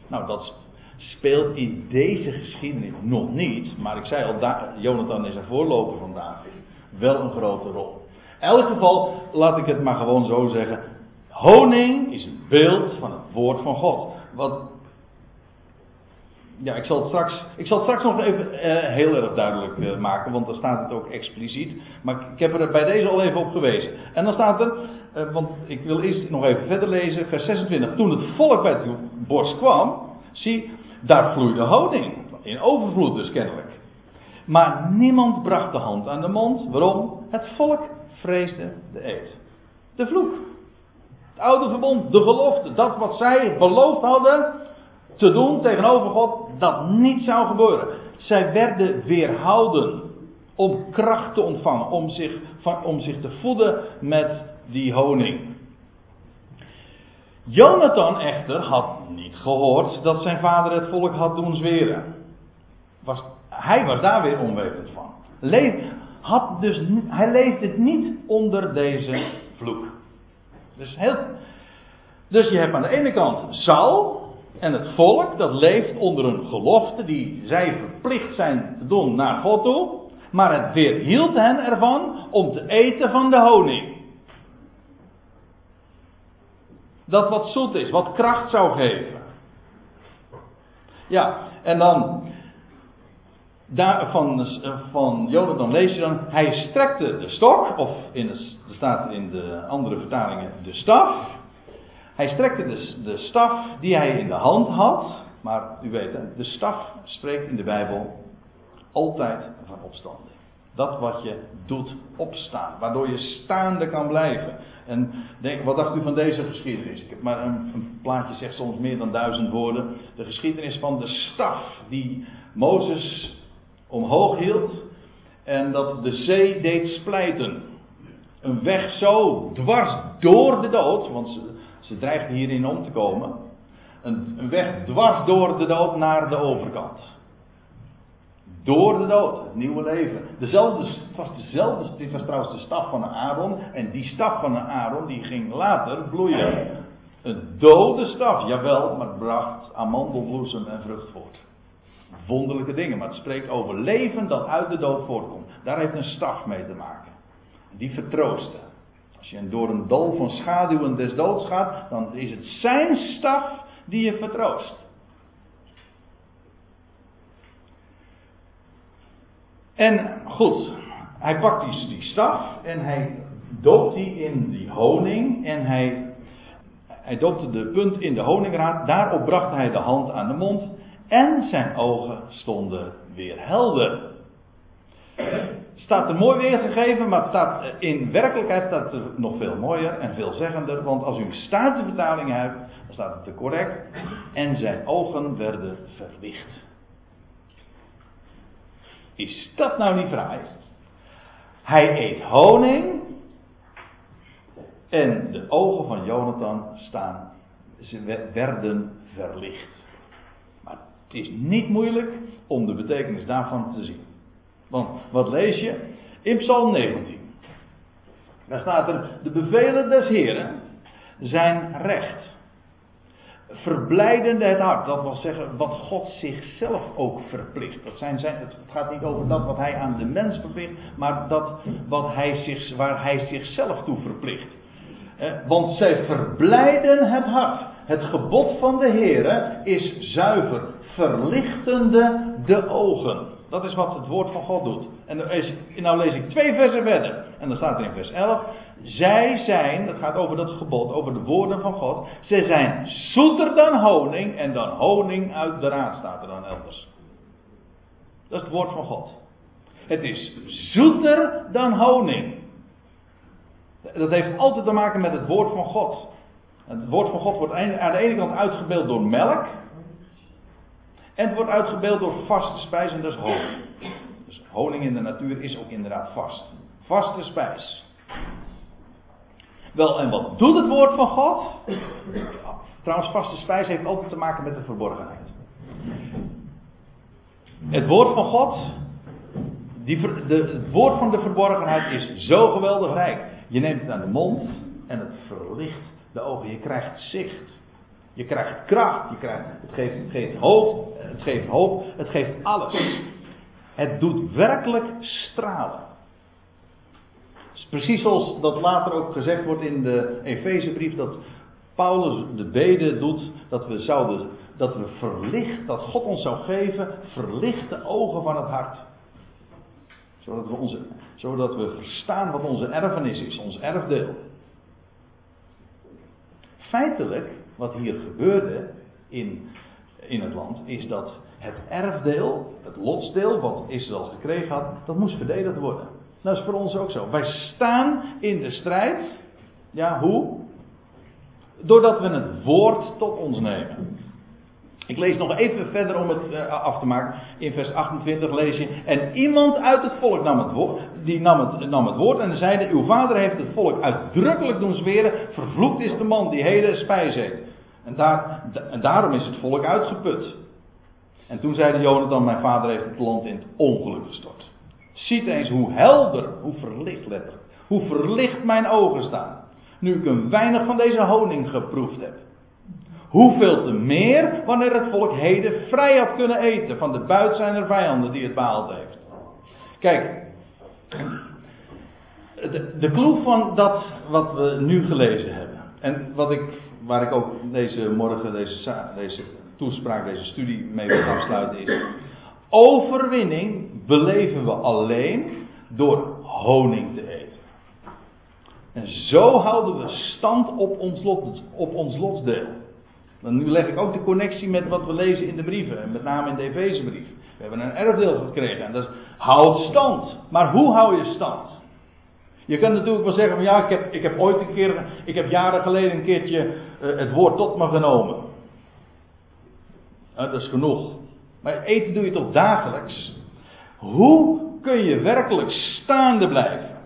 Nou, dat speelt in deze geschiedenis nog niet, maar ik zei al, Jonathan is een voorloper van David. Wel een grote rol. In elk geval, laat ik het maar gewoon zo zeggen. Honing is een beeld van het woord van God. Wat ja, ik zal het straks, ik zal het straks nog even uh, heel erg duidelijk uh, maken, want dan staat het ook expliciet. Maar ik heb er bij deze al even op gewezen. En dan staat er, uh, want ik wil eerst nog even verder lezen, vers 26. Toen het volk bij het borst kwam, zie, daar vloeide honing. In overvloed dus kennelijk. Maar niemand bracht de hand aan de mond. Waarom? Het volk vreesde de eed. De vloek. Het oude verbond, de gelofte, dat wat zij beloofd hadden, te doen tegenover God, dat niet zou gebeuren. Zij werden weerhouden om kracht te ontvangen, om zich, van, om zich te voeden met die honing. Jonathan echter had niet gehoord dat zijn vader het volk had doen zweren. Was, hij was daar weer onwetend van. Leef, had dus, hij leefde niet onder deze vloek. Dus, heel, dus je hebt aan de ene kant Saul, en het volk dat leeft onder een gelofte die zij verplicht zijn te doen naar God toe. Maar het weerhield hen ervan om te eten van de honing. Dat wat zoet is, wat kracht zou geven. Ja, en dan daar van, van Jonathan lees je dan, hij strekte de stok, of in er staat in de andere vertalingen de staf. Hij strekte de, de staf die hij in de hand had. Maar u weet, de staf spreekt in de Bijbel altijd van opstanding. Dat wat je doet opstaan, waardoor je staande kan blijven. En denk, wat dacht u van deze geschiedenis? Ik heb maar een, plaatje zegt soms meer dan duizend woorden. De geschiedenis van de staf die Mozes omhoog hield en dat de zee deed splijten. Een weg zo dwars door de dood, want ze, dreigden hierin om te komen. Een, weg dwars door de dood naar de overkant. Door de dood, het nieuwe leven. Dezelfde, het was dezelfde, dit was trouwens de staf van Aaron. En die staf van Aaron die ging later bloeien. Een dode staf, jawel, maar bracht amandelbloesem en vrucht voort. Wonderlijke dingen, maar het spreekt over leven dat uit de dood voortkomt. Daar heeft een staf mee te maken. Die vertroosten. Als je door een dal van schaduwen des doods gaat, dan is het zijn staf die je vertroost. En goed, hij pakt die, die staf en hij doopt die in die honing en hij, hij doopte de punt in de honingraad. Daarop bracht hij de hand aan de mond en zijn ogen stonden weer helder. Staat er mooi weergegeven, maar staat, in werkelijkheid staat het nog veel mooier en veelzeggender. Want als u een statenvertaling hebt, dan staat het er correct. En zijn ogen werden verlicht. Is dat nou niet fraai? Hij eet honing. En de ogen van Jonathan staan, ze werden verlicht. Maar het is niet moeilijk om de betekenis daarvan te zien. Want wat lees je? In Psalm 19. Daar staat er: De bevelen des Heren zijn recht. Verblijdende het hart. Dat wil zeggen wat God zichzelf ook verplicht. Dat zijn zijn, het gaat niet over dat wat hij aan de mens verplicht, maar dat wat hij zich, waar hij zichzelf toe verplicht. Want zij verblijden het hart. Het gebod van de Heer is zuiver, verlichtende de ogen. Dat is wat het woord van God doet. En nou lees ik twee versen verder. En dan staat er in vers 11. Zij zijn, dat gaat over dat gebod, over de woorden van God. Zij zijn zoeter dan honing en dan honing uit de raad staat er dan elders. Dat is het woord van God. Het is zoeter dan honing. Dat heeft altijd te maken met het woord van God. Het woord van God wordt aan de ene kant uitgebeeld door melk. En het wordt uitgebeeld door vaste spijs en dat is honing. Dus honing in de natuur is ook inderdaad vast. Vaste spijs. Wel, en wat doet het woord van God? Trouwens, vaste spijs heeft altijd te maken met de verborgenheid. Het woord van God, die, de, het woord van de verborgenheid is zo geweldig rijk. Je neemt het aan de mond en het verlicht de ogen. Je krijgt zicht. Je krijgt kracht. Je krijgt, het, geeft, het geeft hoop. Het geeft hoop. Het geeft alles. Het doet werkelijk stralen. Precies zoals dat later ook gezegd wordt in de Efezebrief, dat Paulus de bede doet dat we zouden, dat we verlicht, dat God ons zou geven, verlichte ogen van het hart. Zodat we, onze, zodat we verstaan wat onze erfenis is, ons erfdeel. Feitelijk, wat hier gebeurde in, in het land, is dat het erfdeel, het lotsdeel wat Israël gekregen had, dat moest verdedigd worden. Dat is voor ons ook zo. Wij staan in de strijd. Ja, hoe? Doordat we het woord tot ons nemen. Ik lees nog even verder om het uh, af te maken. In vers 28 lees je. En iemand uit het volk nam het woord. Die nam het, nam het woord en zeide: Uw vader heeft het volk uitdrukkelijk doen zweren. Vervloekt is de man die heden spijs eet. En, daar, en daarom is het volk uitgeput. En toen zeide Jonathan: Mijn vader heeft het land in het ongeluk gestort. Ziet eens hoe helder, hoe verlicht letterlijk, hoe verlicht mijn ogen staan. Nu ik een weinig van deze honing geproefd heb. Hoeveel te meer wanneer het volk heden vrij had kunnen eten van de buit zijner vijanden die het behaald heeft. Kijk, de, de clue van dat wat we nu gelezen hebben. En wat ik, waar ik ook deze morgen, deze, deze toespraak, deze studie mee wil afsluiten is. Overwinning beleven we alleen door honing te eten. En zo houden we stand op ons, lot, op ons lotsdeel. Dan nu leg ik ook de connectie met wat we lezen in de brieven, en met name in de Efezebrief. We hebben een erfdeel gekregen en dat is houd stand. Maar hoe hou je stand? Je kan natuurlijk wel zeggen van ja, ik heb, ik heb ooit een keer, ik heb jaren geleden een keertje uh, het woord tot me genomen. Uh, dat is genoeg. Maar eten doe je toch dagelijks? Hoe kun je werkelijk staande blijven?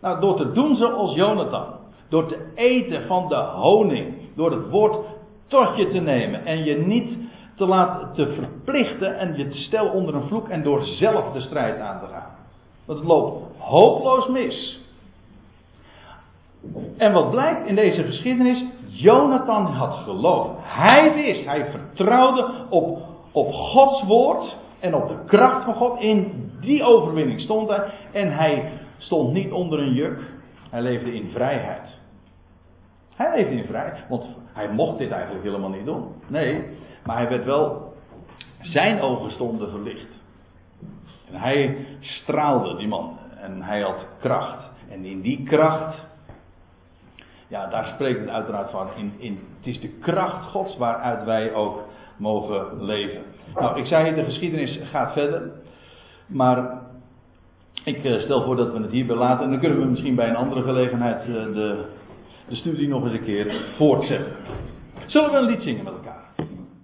Nou, door te doen zoals Jonathan. Door te eten van de honing. Door het woord tot je te nemen. En je niet te laten te verplichten en je te onder een vloek. En door zelf de strijd aan te gaan. Want het loopt hopeloos mis. En wat blijkt in deze geschiedenis? Jonathan had geloof. Hij wist, hij vertrouwde op, op Gods woord en op de kracht van God. In die overwinning stond hij. En hij stond niet onder een juk. Hij leefde in vrijheid. Hij leefde in vrijheid. Want hij mocht dit eigenlijk helemaal niet doen. Nee, maar hij werd wel. Zijn ogen stonden verlicht. En hij straalde, die man. En hij had kracht. En in die kracht. Ja, daar spreekt het uiteraard van. In, in, het is de kracht Gods waaruit wij ook mogen leven. Nou, ik zei, de geschiedenis gaat verder. Maar Ik eh, stel voor dat we het hierbij laten en dan kunnen we misschien bij een andere gelegenheid eh, de, de studie nog eens een keer voortzetten. Zullen we een lied zingen met